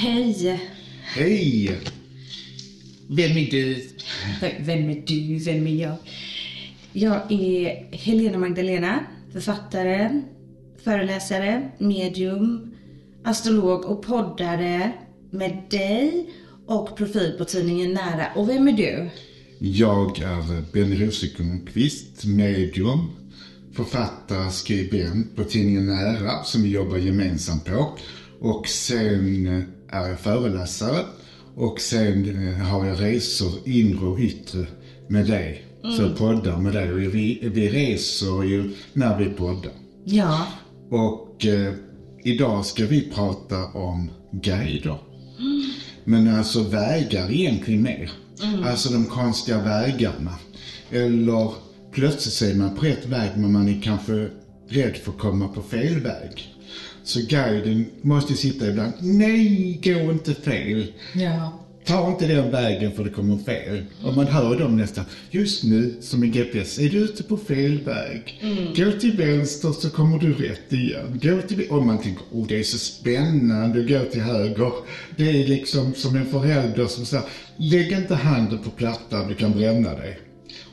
Hej! Hej! Vem är du? Vem är du? Vem är jag? Jag är Helena Magdalena, författare, föreläsare, medium, astrolog och poddare med dig och profil på tidningen Nära. Och vem är du? Jag är Benny Rosenqvist, medium, författare, skribent på tidningen Nära som vi jobbar gemensamt på. Och sen är jag föreläsare och sen eh, har jag resor inre och yttre med dig. Så jag poddar med dig vi, vi reser ju när vi poddar. Ja, Och eh, idag ska vi prata om guider. Men alltså vägar egentligen mer. Alltså de konstiga vägarna. Eller plötsligt så är man på rätt väg men man är kanske rädd för att komma på fel väg. Så guiden måste sitta ibland. Nej, gå inte fel. ja. Ta inte den vägen för det kommer fel. Och man hör dem nästan, just nu som en GPS, är du ute på fel väg. Gå till vänster så kommer du rätt igen. Gå till Och man tänker, oh det är så spännande att gå till höger. Det är liksom som en förälder som säger, lägg inte handen på plattan, du kan bränna dig.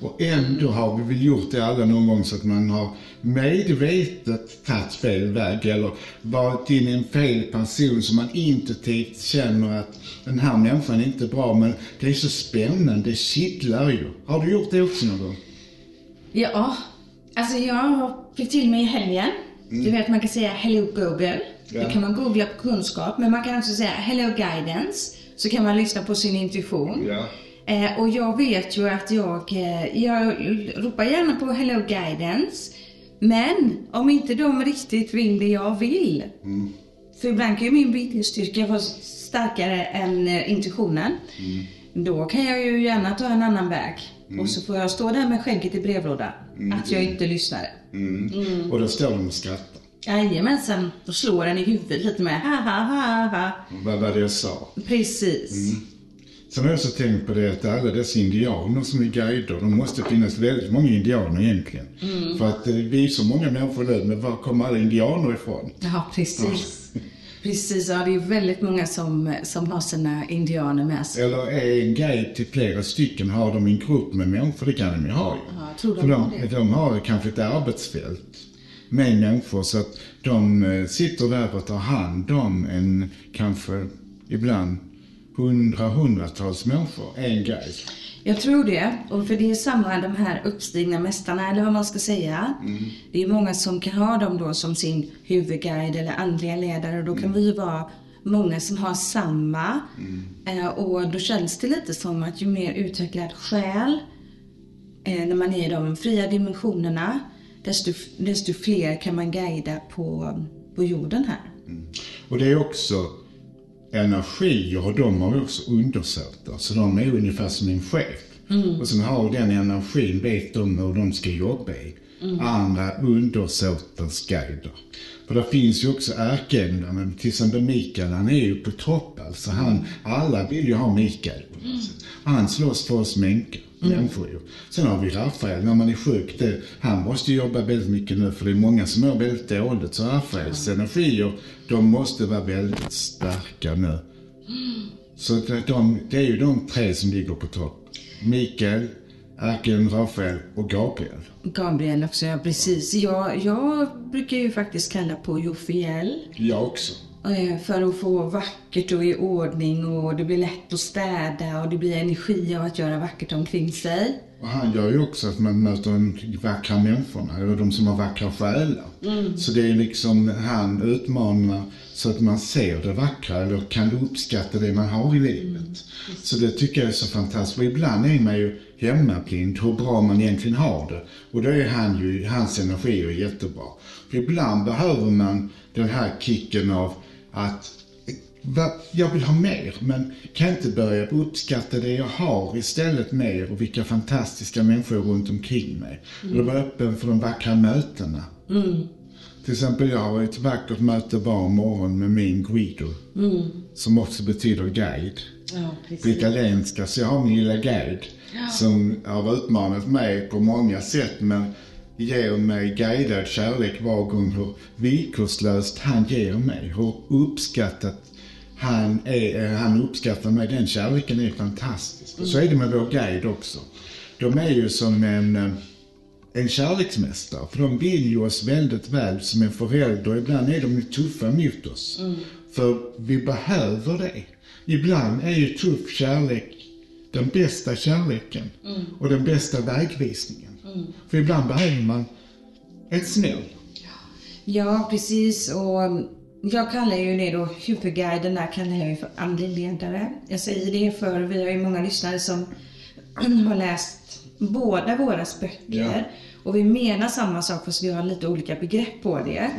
Och ändå har vi väl gjort det alla någon gång så att man har medvetet tagit fel väg eller varit in i en fel person som man intuitivt känner att den här människan är inte bra men det är så spännande, det kittlar ju. Har du gjort det också någon gång? Ja, alltså jag fick till mig i helgen. Du vet man kan säga Hello Google. Ja. Då kan man googla på kunskap. Men man kan också säga Hello Guidance. Så kan man lyssna på sin intuition. Ja. Eh, och jag vet ju att jag, eh, jag ropar gärna på Hello Guidance. Men om inte de riktigt vill det jag vill. För ibland kan ju min viljestyrka vara starkare än eh, intuitionen. Då kan jag ju gärna ta en annan väg. Och så får jag stå där med skägget i brevlådan. Att jag inte lyssnade. Mm. Och då står de och skrattar. Jajamensan, då slår den i huvudet lite med ha ha ha ha. Vad var det jag sa? Precis. Sen har jag också tänkt på det att alla dessa indianer som är guider, de måste finnas väldigt många indianer egentligen. För att eh, vi är så många människor nu, men var kommer alla indianer ifrån? Ja, precis. Precis, ja, det är väldigt många som, som har sina indianer med sig. Eller är en guide till flera stycken, har de en grupp med människor? Det kan de ju ha ju. Ja, jag tror de För har de, det. de har kanske ett arbetsfält med människor så att de eh, sitter där och tar hand om en, kanske ibland hundra, hundratals människor, en guide. Jag tror det. Och för det är samma de här uppstigna mästarna, eller vad man ska säga. Det är många som kan ha dem då som sin huvudguide eller andliga ledare. Och då kan vi ju vara många som har samma. Eh, och då känns det lite som att ju mer utvecklad själ, eh, när man är i de fria dimensionerna, desto, desto fler kan man guida på, på jorden här. Och det är också energier och de har också undersåtar. Så de är ungefär som en chef. Och som har den energin vet de hur de ska jobba i. Andra undersåtens guider. För det finns ju också ärkeänglarna, till exempel Mikael, han är ju på topp alltså. Han, alla vill ju ha Mikael sätt. Han slåss för oss mänkar, människor ju. Sen har vi Rafael, när man är sjuk, det, han måste jobba väldigt mycket nu för det är många som mår väldigt dåligt. Så Rafaels energier, de måste vara väldigt starka nu. Så att de, det är ju de tre som ligger på topp. Mikael, ärkeängeln Rafael och Gabriel. Gabriel också, ja precis. Jag, jag brukar ju faktiskt kalla på Jofiel. Jag också. Eh, För att få vackert och i ordning och det blir lätt att städa och det blir energi av att göra vackert omkring sig. Och han gör ju också att man möter de vackra människorna, eller de som har vackra själar. Så det är liksom, han utmanar så att man ser det vackra, eller kan uppskatta det man har i livet. Så det tycker jag är så fantastiskt. Och ibland är man ju hemmablind hur bra man egentligen har det. Och då är han ju, hans energi är jättebra. För ibland behöver man den här kicken av att jag vill ha mer, men kan jag inte börja uppskatta det jag har istället mer och vilka fantastiska människor runt omkring mig. Och då vara öppen för de vackra mötena. Till exempel jag har ett vackert möte var morgon med min Guido. Som också betyder guide. Ja, På italienska, så jag har min lilla guide. Som har utmanat mig på många sätt men ger mig guidad kärlek var gång hur villkorslöst han ger mig. Hur uppskattat han, är, eh, han uppskattar mig. Den kärleken är fantastisk. Och så är det med vår guide också. De är ju som en, eh, en kärleksmästare. För de vill ju oss väldigt väl som en förälder. Ibland är de ju tuffa mot oss. För vi behöver det. Ibland är ju tuff kärlek den bästa kärleken och den bästa vägvisningen. För ibland behöver man ett snäll. Ja, precis. Och um, jag kallar ju det då, huvudguiden där kallar jag ju för andlig ledare. Jag säger det för vi har ju många lyssnare som har läst båda våra böcker. Ja. Och vi menar samma sak fast vi har lite olika begrepp på det.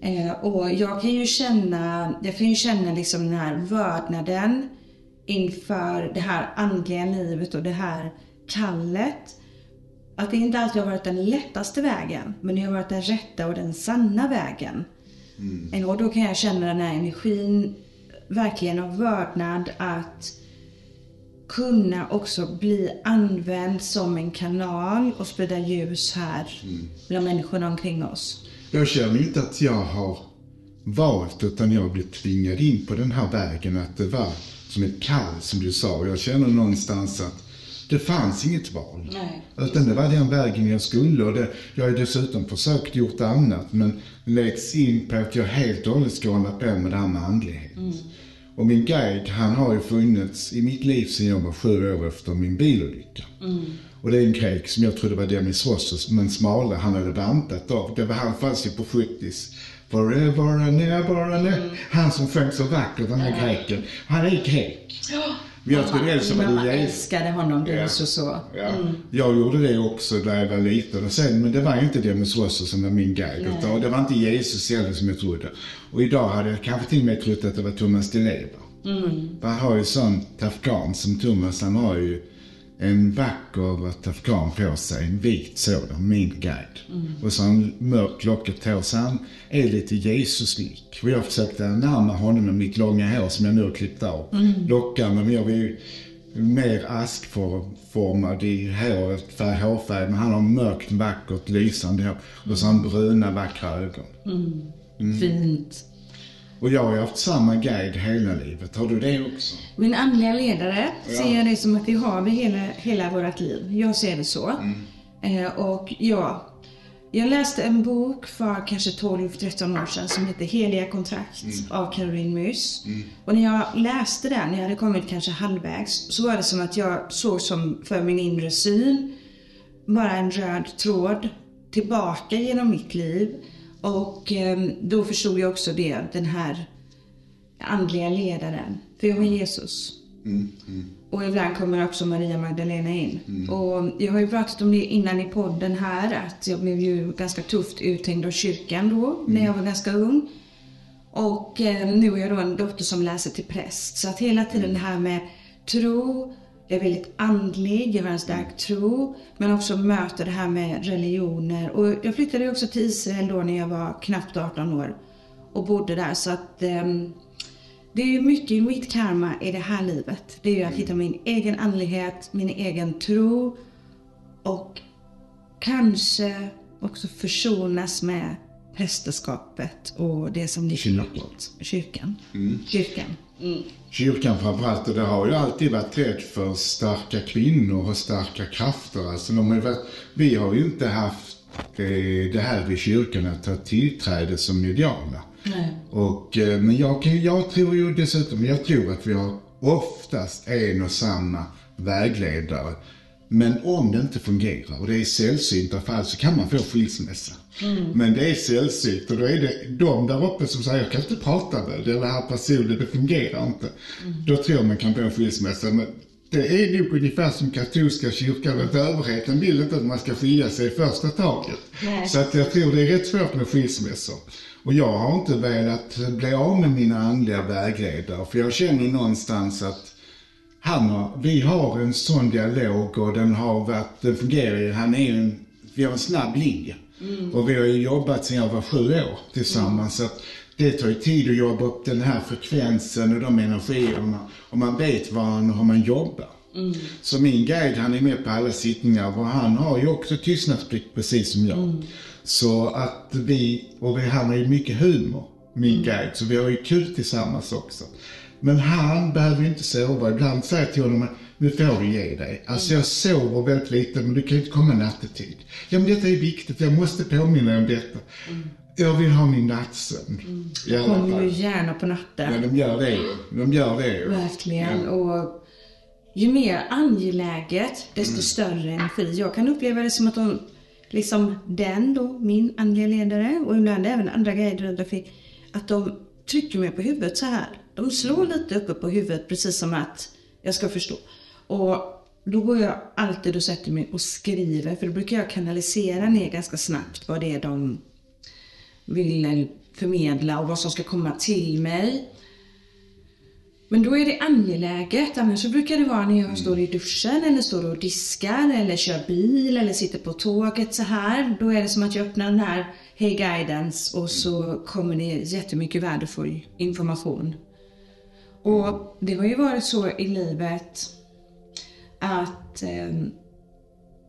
Eh, och jag kan ju känna, jag kan ju känna liksom den här vördnaden inför det här andliga livet och det här kallet. Att det inte alltid har varit den lättaste vägen, men det har varit den rätta och den sanna vägen. Eh, Och då kan jag känna den här energin verkligen av vördnad att kunna också bli använd som en kanal och sprida ljus här bland människorna omkring oss. Jag känner inte att jag har valt utan jag blev tvingad in på den här vägen. Att det var som ett kall som du sa. Jag känner någonstans att det fanns inget val. Nej. Utan det var den vägen jag skulle. Och det, jag har ju dessutom försökt gjort annat. Men läggs in på att jag helt och hållet ska hålla på med det här med andlighet. Och min guide, han har ju funnits i mitt liv sedan jag var sju år efter min bilolycka. Och det är en grek som jag trodde var Demis Rossos, men smala, han hade bantat av. Det var han fanns ju på 70 Forever and ever and ever. Han som sjöng så vackert, den här greken. Han är grek. Men jag trodde det som Jesus. älskade honom, det Ja. så så. Ja. Jag gjorde det också när jag var liten. Och sen, men det var inte Demis Rosso som var min guide. Utan det var inte Jesus heller som jag trodde. Och idag hade jag kanske till och med trott att det var Thomas Di Leva. För han har ju sån tafkan som Thomas, han har ju en vacker tafkan på sig, en vit sådan, min guide. Och så han mörkt lockigt hår, så han är lite Jesuslik. Och jag försökte närma honom med mitt långa hår som jag nu har klippt av. Lockarna, men jag var ju mer askformad i håret, färg, hårfärg, men han har mörkt, vackert, lysande hår. Och så har han bruna, vackra ögon. Mm. Fint. Och jag har haft samma guide hela livet. Har du det också? Min andliga ledare Ja. ser jag det som att vi har det hela, hela vårt liv. Jag ser det så. Eh, och ja, jag läste en bok för kanske 12-13 år sedan som heter Heliga kontrakt av Caroline Myss. Och när jag läste den, jag hade kommit kanske halvvägs, så var det som att jag såg som för min inre syn bara en röd tråd tillbaka genom mitt liv. Och eh, då förstod jag också det, den här andliga ledaren. För jag var Jesus. Och ibland kommer också Maria Magdalena in. Och jag har ju pratat om det innan i podden här, att jag blev ju ganska tufft uthängd av kyrkan då, när jag var ganska ung. Och eh, nu är jag då en dotter som läser till präst. Så att hela tiden det här med tro, är väldigt andlig, jag har en stark tro, men också möter det här med religioner. Och jag flyttade också till Israel då när jag var knappt 18 år och bodde där. Så att ehm, det är mycket i mitt karma i det här livet. Det är att hitta min egen andlighet, min egen tro och kanske också försonas med prästerskapet och det som ligger Kyrkan. bakåt. Kyrkan. Kyrkan. Mm. Kyrkan framförallt, och det har ju alltid varit rädd för starka kvinnor och starka krafter. Alltså, de har varit, vi har ju inte haft eh, det här i kyrkan att ha tillträde som mediala. Nej. Och, eh, men jag, jag tror ju dessutom, jag tror att vi har oftast en och samma vägledare. Men om det inte fungerar, och det är sällsynta fall, så kan man få skilsmässa. Men det är sällsynt och då är det de där uppe som säger, jag kan inte prata med den här personen, det fungerar inte. Då tror man kan få en skilsmässa. Men det är nog ungefär som katolska kyrkan, att överheten vill inte att man ska skilja sig i första taget. Nej. Så att jag tror det är rätt svårt med skilsmässor. Och jag har inte velat bli av med mina andliga vägledare, för jag känner någonstans att han har, vi har en sån dialog och den har varit, den fungerar han är ju en, vi har en snabb linje. Och vi har ju jobbat sedan jag var sju år tillsammans. Så att det tar ju tid att jobba upp den här frekvensen och de energierna. Och man vet vad hur man jobbar. Så min guide han är med på alla sittningar och han har ju också tystnadsplikt precis som jag. Så att vi, och vi, han har ju mycket humor, min guide, så vi har ju kul tillsammans också. Men han behöver ju inte sova. Ibland säger jag till honom att nu får du ge dig. Alltså jag sover väldigt lite men du kan ju inte komma nattetid. Ja men detta är viktigt, jag måste påminna om detta. Jag vill ha min nattsömn. I alla Kommer ju gärna på natten. Ja, de gör det ju. De gör det ju. Verkligen. Och ju mer angeläget, desto större energi. Jag kan uppleva det som att de, liksom den då, min andliga ledare och ibland även andra guider och trafik, att de trycker mig på huvudet så här. De slår lite uppe på huvudet precis som att jag ska förstå. Och då går jag alltid och sätter mig och skriver, för då brukar jag kanalisera ner ganska snabbt vad det är de vill förmedla och vad som ska komma till mig. Men då är det angeläget. Annars så brukar det vara när jag står i duschen eller står och diskar eller kör bil eller sitter på tåget så här. Då är det som att jag öppnar den här Hey Guidance och så kommer det jättemycket värdefull information. Och det har ju varit så i livet att, ehm,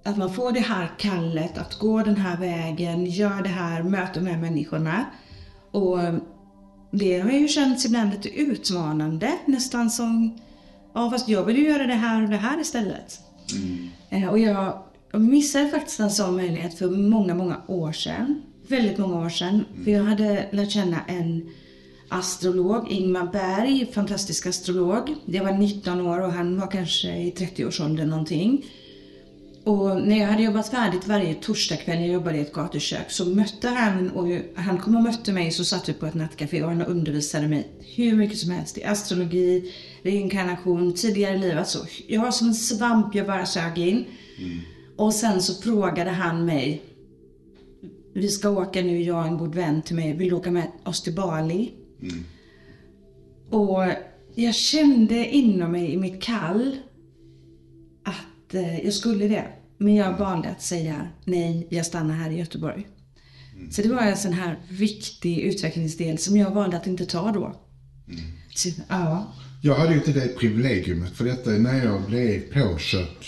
att man får det här kallet att gå den här vägen, gör det här, möta de här människorna. Och det har ju känts ibland lite utmanande, nästan som Ja fast jag vill ju göra det här och det här istället. Eh, Och jag, jag missade faktiskt en sån möjlighet för många, många år sedan. Väldigt många år sedan. För jag hade lärt känna en astrolog, Ingmar Berg, fantastisk astrolog. Jag var 19 år och han var kanske i 30-årsåldern någonting. Och när jag hade jobbat färdigt varje torsdagkväll, jag jobbade i ett gatukök, så mötte han, och han kom och mötte mig, så satt vi på ett nattcafé och han undervisade mig hur mycket som helst i astrologi, reinkarnation, tidigare liv. Alltså, jag var som en svamp, jag bara sög in. Och sen så frågade han mig, vi ska åka nu, jag och en god vän till mig, vill du åka med oss till Bali? Och jag kände inom mig i mitt kall att eh, jag skulle det. Men jag valde att säga nej, jag stannar här i Göteborg. Så det var en sån här viktig utvecklingsdel som jag valde att inte ta då. Så, ja. Jag hade ju inte det privilegiumet för detta när jag blev påkörd.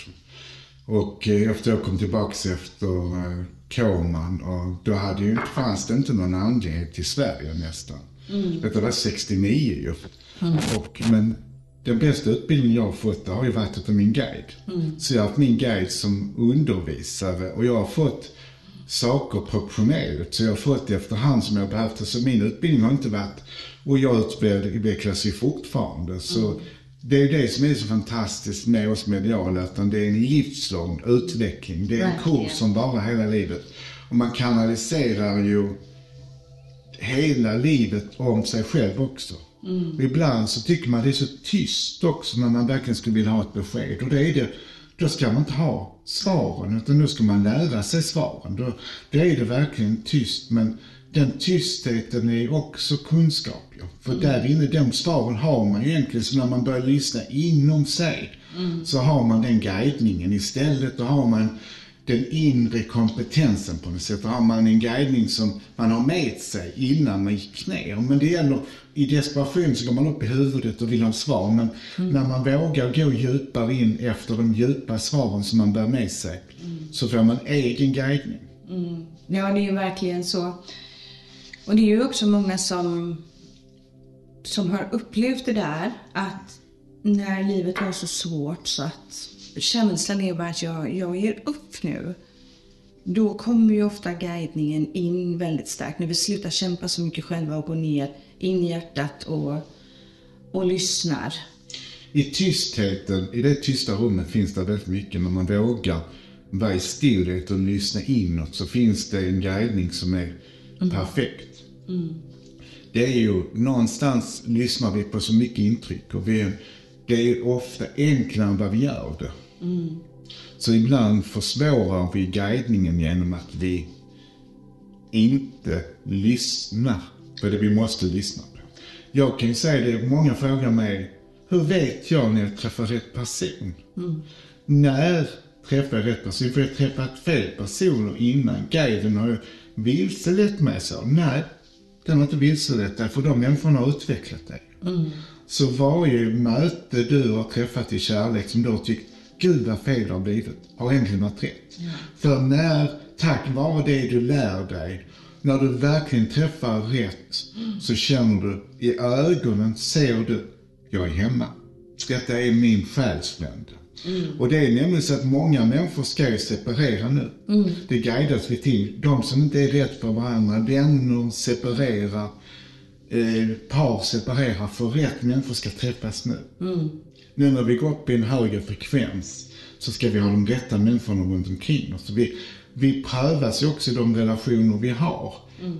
Och eh, efter jag kom tillbaks efter eh, koman och då hade ju, fanns det inte någon andlighet i Sverige nästan. Detta var 69 ju. Och, men den bästa utbildningen jag har fått har ju varit av min guide. Så jag har haft min guide som undervisare och jag har fått saker proportionerligt. Så jag har fått det efterhand som jag behövt. Så min utbildning har inte varit, och jag utvecklas ju fortfarande. Så det är ju det som är så fantastiskt med oss mediala, utan det är en livslång utveckling. Det är en kurs som varar hela livet. Och man kanaliserar ju hela livet om sig själv också. Och ibland så tycker man det är så tyst också när man verkligen skulle vilja ha ett besked. Och det är det, då ska man inte ha svaren utan då ska man lära sig svaren. Då, då är det verkligen tyst men den tystheten är också kunskap. Ja. För där inne, de svaren har man ju egentligen så när man börjar lyssna inom sig så har man den guidningen istället. Då har man den inre kompetensen på något sätt. Då har man en guidning som man har med sig innan man gick ner. Men det gäller, i desperation så går man upp i huvudet och vill ha svar. Men när man vågar gå djupare in efter de djupa svaren som man bär med sig, så får man egen guidning. Ja, det är ju verkligen så. Och det är ju också många som, som har upplevt det där att när livet var så svårt så att känslan är bara att jag, jag ger upp nu. Då kommer ju ofta guidningen in väldigt starkt. När vi slutar kämpa så mycket själva och går ner in i hjärtat och, och lyssnar. I tystheten, i det tysta rummet finns det väldigt mycket. När man vågar vara i stillhet och lyssna inåt så finns det en guidning som är perfekt. Det är ju, någonstans lyssnar vi på så mycket intryck och vi, det är ofta enklare än vad vi gör det. Så ibland försvårar vi guidningen genom att vi inte lyssnar på det vi måste lyssna på. Jag kan ju säga det, många frågar mig, hur vet jag när jag träffar rätt person? När träffar jag rätt person? För jag har träffat fel personer innan. Guiden har ju vilselett mig så. Nej, den har inte vilselett dig, för de människorna har utvecklat dig. Så varje möte du har träffat i kärlek som du har tyckt, gud vad fel det har blivit, har egentligen varit rätt. För när, tack vare det du lär dig, när du verkligen träffar rätt, så känner du i ögonen, ser du, jag är hemma. Detta är min själsfrände. Och det är nämligen så att många människor ska ju separera nu. Det guidas vi till. De som inte är rätt för varandra, vänner separerar, eh, par separerar, för rätt människor ska träffas nu. Nu när vi går upp i en högre frekvens så ska vi ha de rätta människorna runt omkring oss. Vi, vi prövas ju också i de relationer vi har.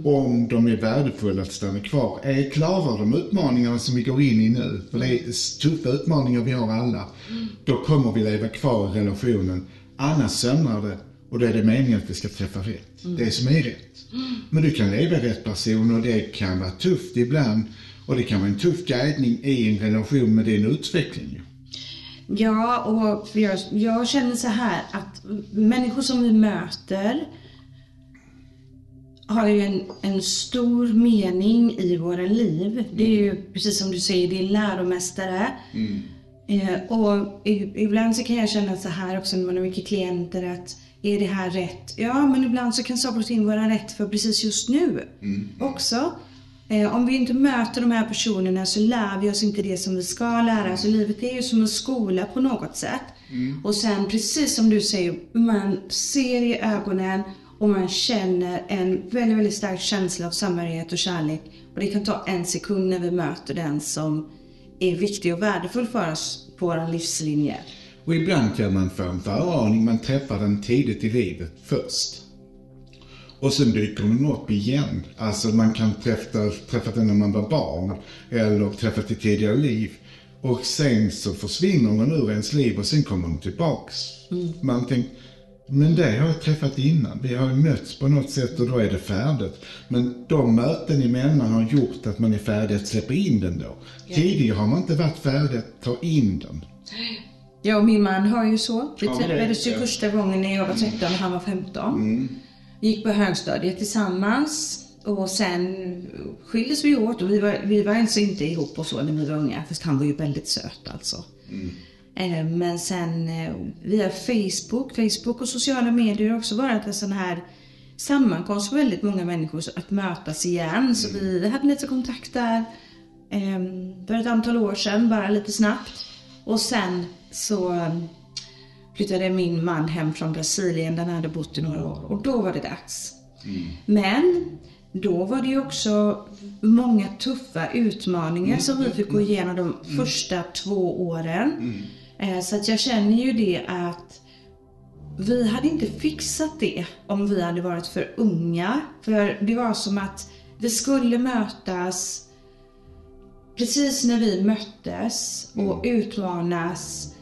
Om de är värdefulla att stanna kvar. Är klarar de utmaningarna som vi går in i nu, för det är tuffa utmaningar vi har alla. Då kommer vi leva kvar i relationen. Annars sömnar det och då är det meningen att vi ska träffa rätt. Det som är rätt. Men du kan leva rätt person och det kan vara tufft ibland. Och det kan vara en tuff guidning i en relation med din utveckling. Ja, och jag, jag känner så här att människor som vi möter har ju en, en stor mening i våra liv. Det är ju precis som du säger, det är läromästare. Eh, och i, ibland så kan jag känna så här också när man har mycket klienter att är det här rätt? Ja, men ibland så kan saker och ting vara rätt för precis just nu också. Eh, om vi inte möter de här personerna så lär vi oss inte det som vi ska lära oss. Livet är ju som en skola på något sätt. Och sen precis som du säger, man ser i ögonen och man känner en väldigt, väldigt stark känsla av samhörighet och kärlek. Och det kan ta en sekund när vi möter den som är viktig och värdefull för oss på vår livslinje. Och ibland kan man få en föraning, man träffar den tidigt i livet först. Och sen dyker den upp igen. Alltså man kan träffa, träffa den när man var barn eller träffat i tidigare liv. Och sen så försvinner den ur ens liv och sen kommer den tillbaks. Man tänker, men det har jag träffat innan. Vi har mötts på något sätt och då är det färdigt. Men de möten emellan har gjort att man är färdig att släppa in den då. Tidigare har man inte varit färdig att ta in den. Jag och min man har ju så. Vi Ja, träffades ju första gången när jag var 13 och han var 15. Gick på högstadiet tillsammans. Och sen skildes vi åt och vi var, vi var alltså inte ihop och så när vi var unga. Fast han var ju väldigt söt alltså. Eh, Men sen eh, via Facebook, Facebook och sociala medier har också varit en sån här sammankomst för väldigt många människor att mötas igen. Så vi hade lite kontakt där eh, för ett antal år sedan, bara lite snabbt. Och sen så eh, flyttade min man hem från Brasilien där han hade bott i några år. Och då var det dags. Men då var det ju också många tuffa utmaningar som vi fick gå igenom de första två åren. Eh, Så att jag känner ju det att vi hade inte fixat det om vi hade varit för unga. För det var som att vi skulle mötas precis när vi möttes och utmanas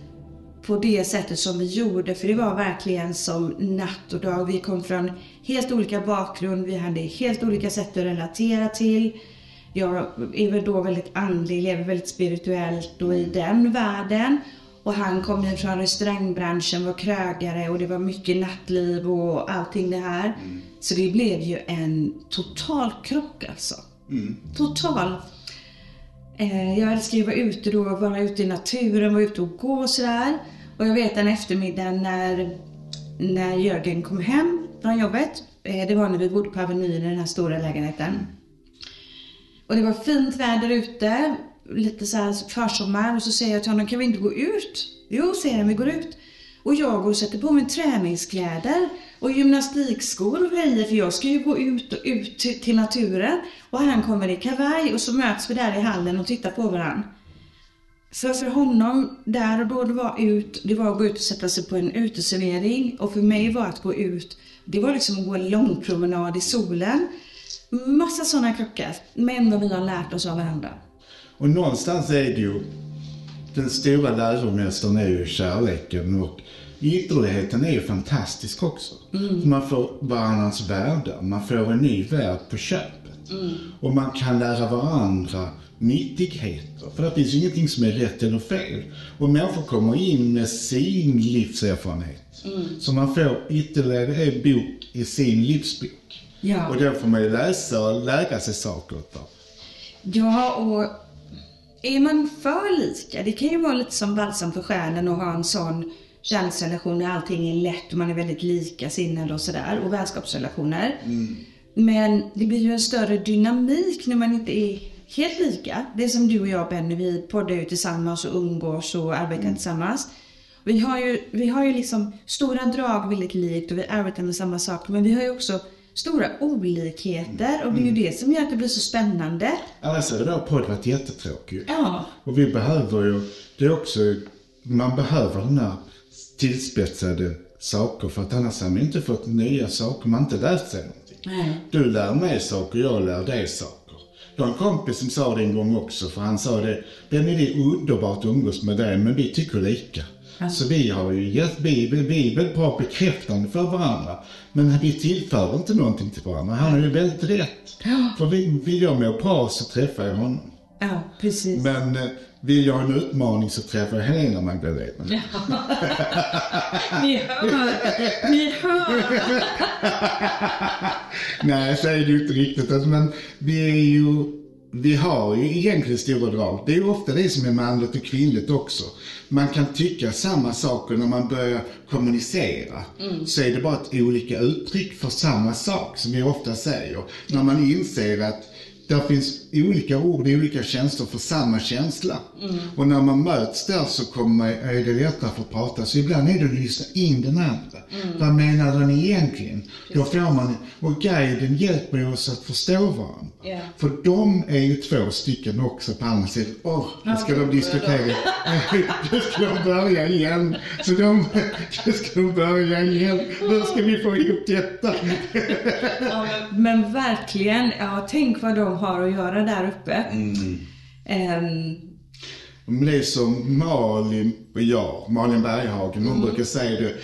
på det sättet som vi gjorde. För det var verkligen som natt och dag. Vi kom från helt olika bakgrund, vi hade helt olika sätt att relatera till. Jag är väl då väldigt andlig, lever väldigt spirituellt och i den världen. Och han kom ju från restaurangbranschen, var krögare och det var mycket nattliv och allting det här. Så det blev ju en total krock alltså. Total. Eh, jag älskar ju att vara ute då, vara ute i naturen, vara ute och gå och sådär. Och jag vet en eftermiddag när, när Jörgen kom hem från jobbet. Eh, det var när vi bodde på Avenyn i den här stora lägenheten. Och det var fint väder ute, lite så här försommar. Och så säger jag till honom, kan vi inte gå ut? Jo, säger han, vi går ut. Och jag går och sätter på mig träningskläder och gymnastikskor och grejer för jag ska ju gå ut och ut till naturen. Och han kommer i kavaj och så möts vi där i hallen och tittar på varandra. För, för honom, där och då, det var, ut, det var att gå ut och sätta sig på en uteservering. Och för mig var att gå ut, det var liksom att gå en lång promenad i solen. Massa sådana krockar. Men vad vi har lärt oss av varandra. Och någonstans är det ju, den stora läromästaren är ju kärleken och ytterligheten är ju fantastisk också. För Man får varandras världar, man får en ny värld på köpet. Och man kan lära varandra nyttigheter. För det finns ju ingenting som är rätt eller fel. Och människor kommer in med sin livserfarenhet. Så man får ytterligare en bok i sin livsbok. Ja. Och då får man ju läsa och lära sig saker utav. Ja, och är man för lika, det kan ju vara lite som balsam för själen att ha en sån kärleksrelation där allting är lätt och man är väldigt likasinnad och sådär, och vänskapsrelationer. Men det blir ju en större dynamik när man inte är helt lika. Det som du och jag Benny, vi poddar ju tillsammans och umgås och arbetar Mm. tillsammans. Vi har, ju, vi har ju liksom stora drag väldigt likt och vi arbetar med samma saker. Men vi har ju också stora olikheter och det är Mm. ju det som gör att det blir så spännande. Annars hade vår podd varit jättetråkig. Ja, Och vi behöver ju, det är också, man behöver den här tillspetsade saker för att annars har man inte fått nya saker, man har inte lärt sig någonting. nej. Du lär mig saker, jag lär dig saker. Jag har en kompis som sa det en gång också, för han sa det, Benny det är underbart att umgås med dig, men vi tycker lika. Så vi har ju gett Bibel, vi är väldigt bra bekräftande för varandra. Men vi tillför inte någonting till varandra. Han har ju väldigt rätt. För vill, vill jag må bra så träffar jag honom. Ja, precis. Men eh, vill jag ha en utmaning så träffar jag Helena Magdalena. Ni hör, ni hör. Nej, så är det ju inte riktigt. Alltså, Men vi är ju, vi har ju egentligen stora drag. Det är ju ofta det som är manligt och kvinnligt också. Man kan tycka samma saker när man börjar kommunicera. Så är det bara ett olika uttryck för samma sak som vi ofta säger. När man inser att där finns olika ord och olika känslor för samma känsla. Och när man möts där så kommer man, är det lättare för att prata. Så ibland är det att lyssna in den andra. Vad menar den egentligen? Då får man, och guiden hjälper oss att förstå varandra. Ja. För de är ju två stycken också på andra sidan. Åh, nu ska de diskutera. Nu ska de börja igen. Så de, nu ska de börja igen. Hur ska vi få ihop detta? Ja, men, men verkligen, ja, tänk vad de har att göra där uppe. Ehm, Men det är som Malin och jag, Malin Berghagen, hon brukar säga det.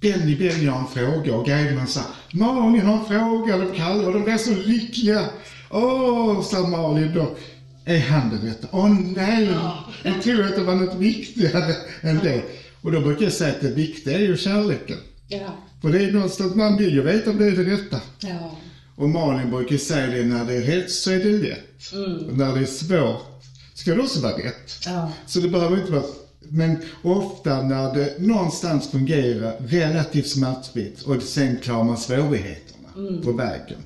Benny, Benny har en fråga och guiderna sa Malin har en fråga, de kallar och de blir så lyckliga. Åh, sa Malin då. Är han det rätta? Åh nej, jag tror att det var något viktigare än det. Och då brukar jag säga att det viktiga är ju kärleken. ja. För det är någonstans, man vill ju veta om det är det rätta. Ja. Och Malin brukar säga det, när det är rätt så är det lätt. Och när det är svårt ska det också vara rätt. Ja. Så det behöver inte vara... Men ofta när det någonstans fungerar relativt smärtfritt och sen klarar man svårigheterna på vägen.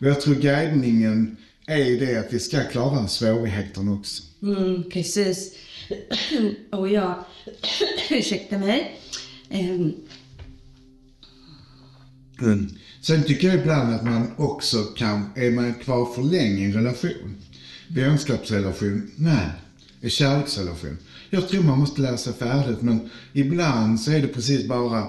Och jag tror guidningen är det att vi ska klara svårigheterna också. Mm, precis. Och jag, ursäkta mig. Ehm, Sen tycker jag ibland att man också kan, är man kvar för länge i en relation, vänskapsrelation, nej, en kärleksrelation. Jag tror man måste sig färdigt, men ibland så är det precis bara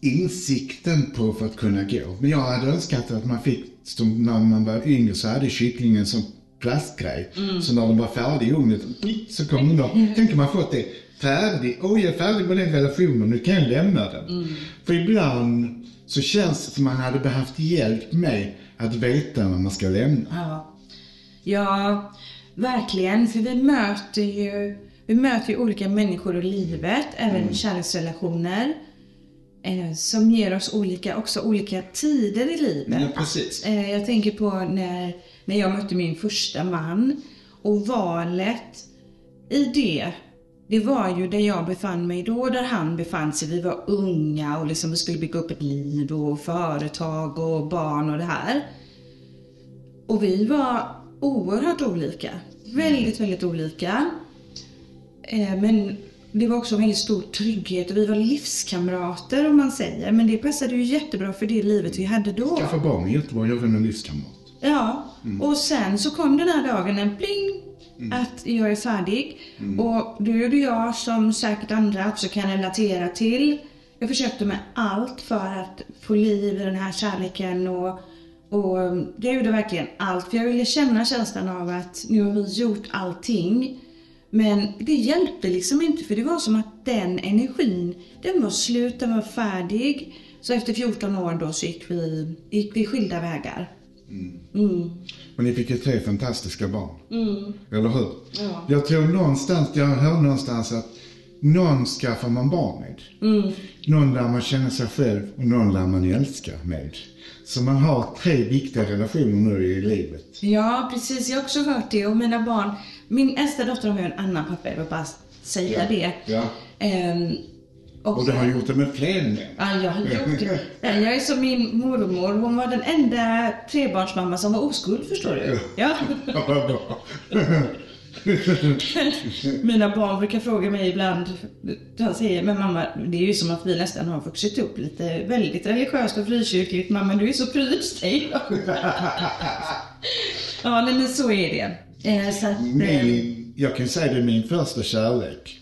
insikten på för att kunna gå. Men jag hade önskat att man fick, som när man var yngre så hade kycklingen som plastgrej. Så när den var färdig i ugnen, så kom den då. Tänk om man fått det färdig. Oj, jag är färdig med den relationen, nu kan jag lämna den. För ibland så känns det som man hade behövt hjälp med att veta när man ska lämna. ja. ja, verkligen. För vi möter ju, vi möter ju olika människor i livet, även kärleksrelationer. Eh, som ger oss olika, också olika tider i livet. Ja, precis. Eh, jag tänker på när, när jag mötte min första man och valet i det, det var ju där jag befann mig då, där han befann sig. Vi var unga och liksom vi skulle bygga upp ett liv och företag och barn och det här. Och vi var oerhört olika. Väldigt, väldigt olika. Eh, men det var också en väldigt stor trygghet och vi var livskamrater om man säger. Men det passade ju jättebra för det livet vi hade då. Skaffa barn är jättebra, jag vill en livskamrat. Ja, och sen så kom den här dagen en pling att jag är färdig. Och då gjorde jag som säkert andra också kan relatera till. Jag försökte med allt för att få liv i den här kärleken och, och jag gjorde verkligen allt. För jag ville känna känslan av att nu har vi gjort allting. Men det hjälpte liksom inte för det var som att den energin, den var slut, den var färdig. Så efter 14 år då så gick vi, gick vi skilda vägar. Mm. Men ni fick ju tre fantastiska barn. Mm. Eller hur? Ja. Jag tror någonstans, jag hör någonstans att någon skaffar man barn med. Mm. Någon lär man känna sig själv och någon lär man älska med. Så man har tre viktiga relationer nu i livet. Ja, precis. Jag har också hört det. Och mina barn, min äldsta dotter har ju en annan pappa, jag vill bara säga det. Ja. Ehm, Och, Och- du har gjort det med fler män. Ja, jag har gjort det. Ja, Jag är som min mormor. Hon var den enda trebarnsmamma som var oskuld, förstår du. Ja. Mina barn brukar fråga mig ibland, de säger, men mamma, det är ju som att vi nästan har vuxit upp lite väldigt religiöst och frikyrkligt. Mamma, du är så pryd. Ja, nej, men så är det. Eh, Så att, eh, Min, jag kan säga det är min första kärlek.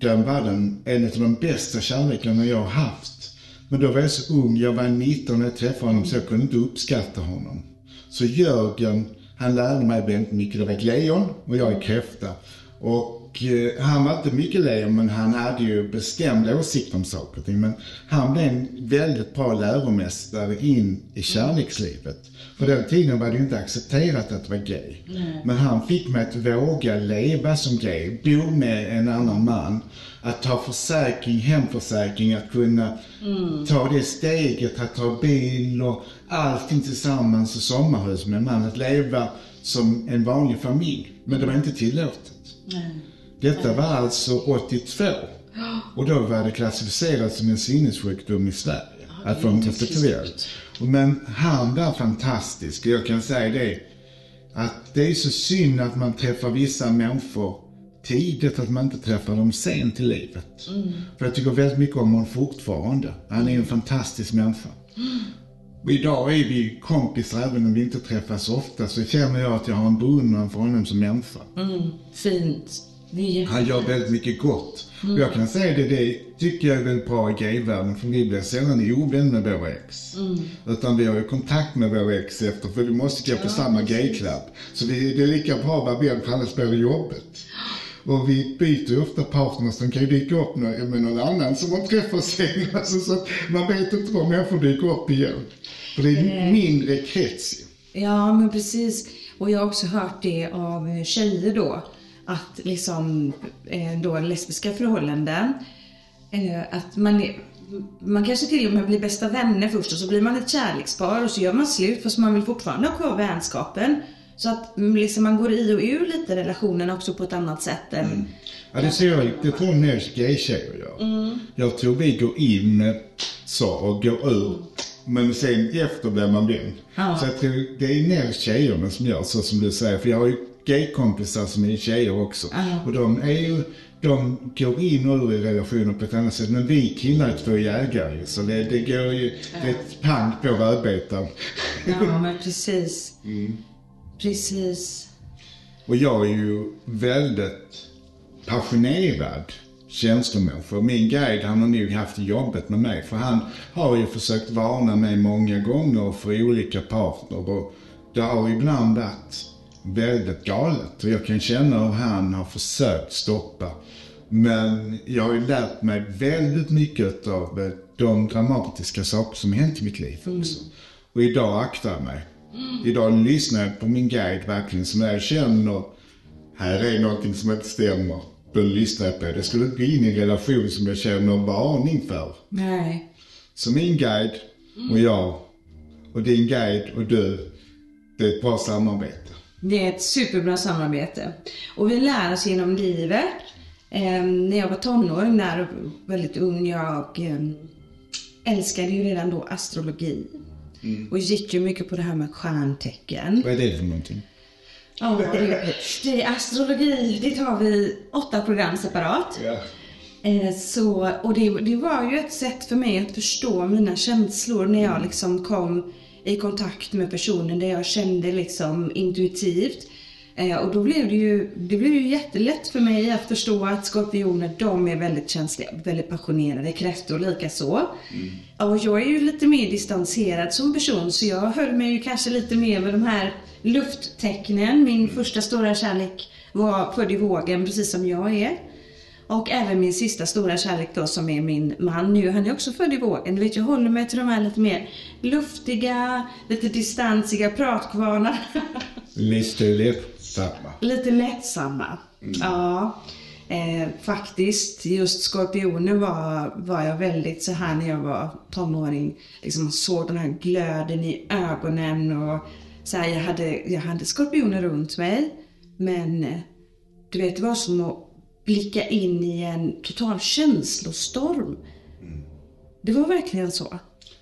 Den var den, en av de bästa kärlekarna jag har haft. Men då var jag så ung, jag var 19 när jag träffade honom så jag kunde inte uppskatta honom. Så Jörgen, han lärde mig väldigt mycket. Det var ett lejon och jag är kräfta. Och eh, han var inte mycket lejon men han hade ju bestämda åsikter om saker och ting. Men han blev en väldigt bra läromästare in i kärlekslivet. På den tiden var det ju inte accepterat att vara gay. Men han fick mig att våga leva som gay, bo med en annan man, att ta försäkring, hemförsäkring, att kunna ta det steget, att ta bil och allting tillsammans och sommarhus med en man, att leva som en vanlig familj. Men det var inte tillåtet. Detta var alltså 82. Och då var det klassificerat som en sinnessjukdom i Sverige. Att få en prostituerad. Men han var fantastisk. Jag kan säga det. Att det är så synd att man träffar vissa människor tidigt, att man inte träffar dem sent i livet. För jag tycker väldigt mycket om honom fortfarande. Han är en fantastisk människa. Och idag är vi kompisar även om vi inte träffas ofta. Så känner jag att jag har en beundran för honom som människa. mm, fint. Han gör väldigt mycket gott. Och jag kan säga det, det tycker jag är väldigt bra i gayvärlden, för vi blir sällan ovän med våra ex. Utan vi har ju kontakt med våra ex efter, för vi måste gå på samma gayklubb. Så vi, det är lika bra att vara vän, för annars blir det jobbigt. Och vi byter ju ofta partners, de kan ju dyka upp med, någon annan som man träffar sen. Alltså, så att man vet inte var människor dyker upp igen. För det är en mindre krets. Ja, men precis. Och jag har också hört det av eh, tjejer då. Att liksom, eh, då lesbiska förhållanden. Eh, att man, är, man kanske till och med blir bästa vänner först och så blir man ett kärlekspar och så gör man slut fast man vill fortfarande ha kvar vänskapen. Så att mm, liksom man går i och ur lite relationen också på ett annat sätt än... Ja, det ser jag. Det tror jag mer gay-tjejer gör. Jag tror vi går in så och går ur. Men sen efter blir man vän. Ja. Så jag tror det är mer tjejerna som gör så som du säger. För jag har ju gaykompisar som är tjejer också. Ja. Och de är ju, de går in och ur i relationer på ett annat sätt. Men vi killar är två jägare så det, det går ju, det är ett pang på rödbetan. Ja, men precis. Precis. Och jag är ju väldigt passionerad känslomänniska. Min guide han har nog haft jobbet med mig för han har ju försökt varna mig många gånger för olika partner och det har ibland varit väldigt galet och jag kan känna hur han har försökt stoppa. Men jag har ju lärt mig väldigt mycket av eh, de dramatiska saker som hänt i mitt liv också. Och idag aktar jag mig. Idag lyssnar jag på min guide verkligen som jag känner, här är någonting som inte stämmer. Då lyssnar jag på det. Jag skulle inte gå in i en relation som jag känner varning för. Nej. Så min guide och jag och din guide och du, det är ett bra samarbete. Det är ett superbra samarbete. Och vi lär oss genom livet. Eh, när jag var tonåring och väldigt ung, jag eh, älskade ju redan då astrologi. Och gick ju mycket på det här med stjärntecken. Vad är det för någonting? Ja, det, det är astrologi, det tar vi åtta program separat. Ja. Eh, så, och det, det var ju ett sätt för mig att förstå mina känslor när jag liksom kom i kontakt med personen där jag kände liksom intuitivt. Eh, och då blev det ju, det blev ju jättelätt för mig att förstå att skorpioner, de är väldigt känsliga, väldigt passionerade, kräftor likaså. Och jag är ju lite mer distanserad som person så jag höll mig ju kanske lite mer med de här lufttecknen. Min första stora kärlek var född i vågen precis som jag är. Och även min sista stora kärlek då som är min man nu, han är också född i vågen. Du vet, jag håller mig till de här lite mer luftiga, lite distansiga pratkvarnar. Lite lättsamma. lite lättsamma. Ja. Eh, faktiskt, just skorpioner var, var jag väldigt så här när jag var tonåring. Liksom såg den här glöden i ögonen och så här, jag, hade, jag hade skorpioner runt mig. Men eh, du vet, det var som att blicka in i en total känslostorm. Det var verkligen så.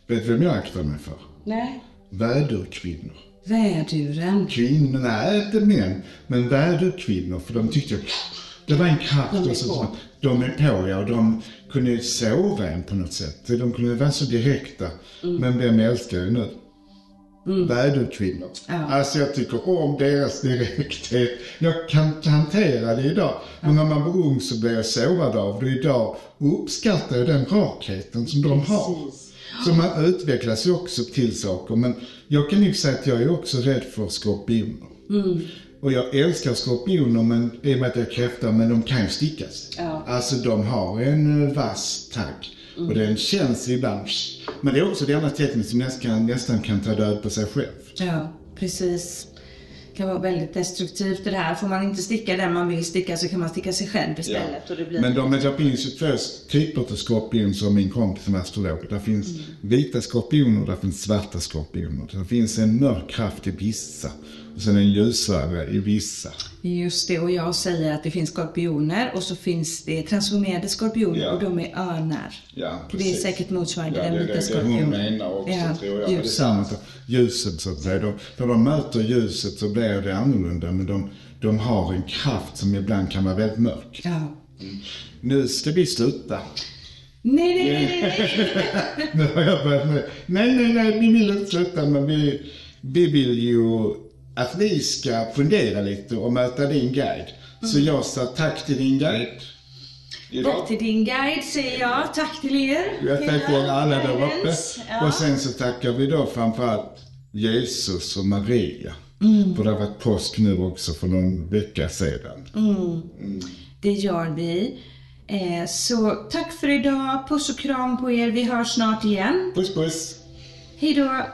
Vet du vem jag aktar mig för? Nej. Väderkvinnor. Väduren. Kvinnor, nej inte män, men väderkvinnor. För de tyckte det var en kraft De är så. De är på, ja. Och de kunde sova en på något sätt. De kunde vara så direkta. Mm. Men vem älskar jag nu? Väderkvinnor. Ja. Alltså jag tycker om deras direkthet. Jag kan hantera det idag. Men när man var ung så blev jag sårad av det. Idag uppskattar jag den rakheten som de har. Så man utvecklas ju också till saker. Men jag kan ju säga att jag är också rädd för skorpioner. Mm. Och jag älskar skorpioner men, i och med att jag är kräfta, men de kan ju stickas. Ja. Alltså de har en eh, vass tagg. Mm. Och den känns ibland. Men det är också det enda tecknet som nästan, nästan kan ta död på sig själv. Ja, precis. Det kan vara väldigt destruktivt det här. Får man inte sticka den man vill sticka så kan man sticka sig själv istället. Och det blir... Men de, det finns ju två typer av skorpion som min kompis som är astrolog. Det finns Mm. vita skorpioner och det finns svarta skorpioner. Det finns en mörk kraft i vissa sen en ljusare i vissa. Just det, och jag säger att det finns skorpioner och så finns det transformerade skorpioner Ja. och de är örnar. Ja, det är säkert motsvarande Ja, den det är vita det, hon skorpionen. menar också Ja, tror jag. Det är samma. Ljuset så att säga. De, när de möter ljuset så blir det annorlunda men de, de har en kraft som ibland kan vara väldigt mörk. Ja. Nu ska vi sluta. Nej, nej, nej, nej. Nu har jag börjat med, nej, nej, nej, vi vill inte sluta, men vi, vi vill ju att ni ska fundera lite och möta din guide. Så Mm. jag sa tack till din guide. Tack till din guide säger jag. Tack till er. Jag tackar alla där uppe. Ja. Och sen så tackar vi då framförallt Jesus och Maria. Mm. För det har varit påsk nu också för någon vecka sedan. Det gör vi. Eh, så tack för idag. Puss och kram på er. Vi hörs snart igen. Puss puss! Hej då.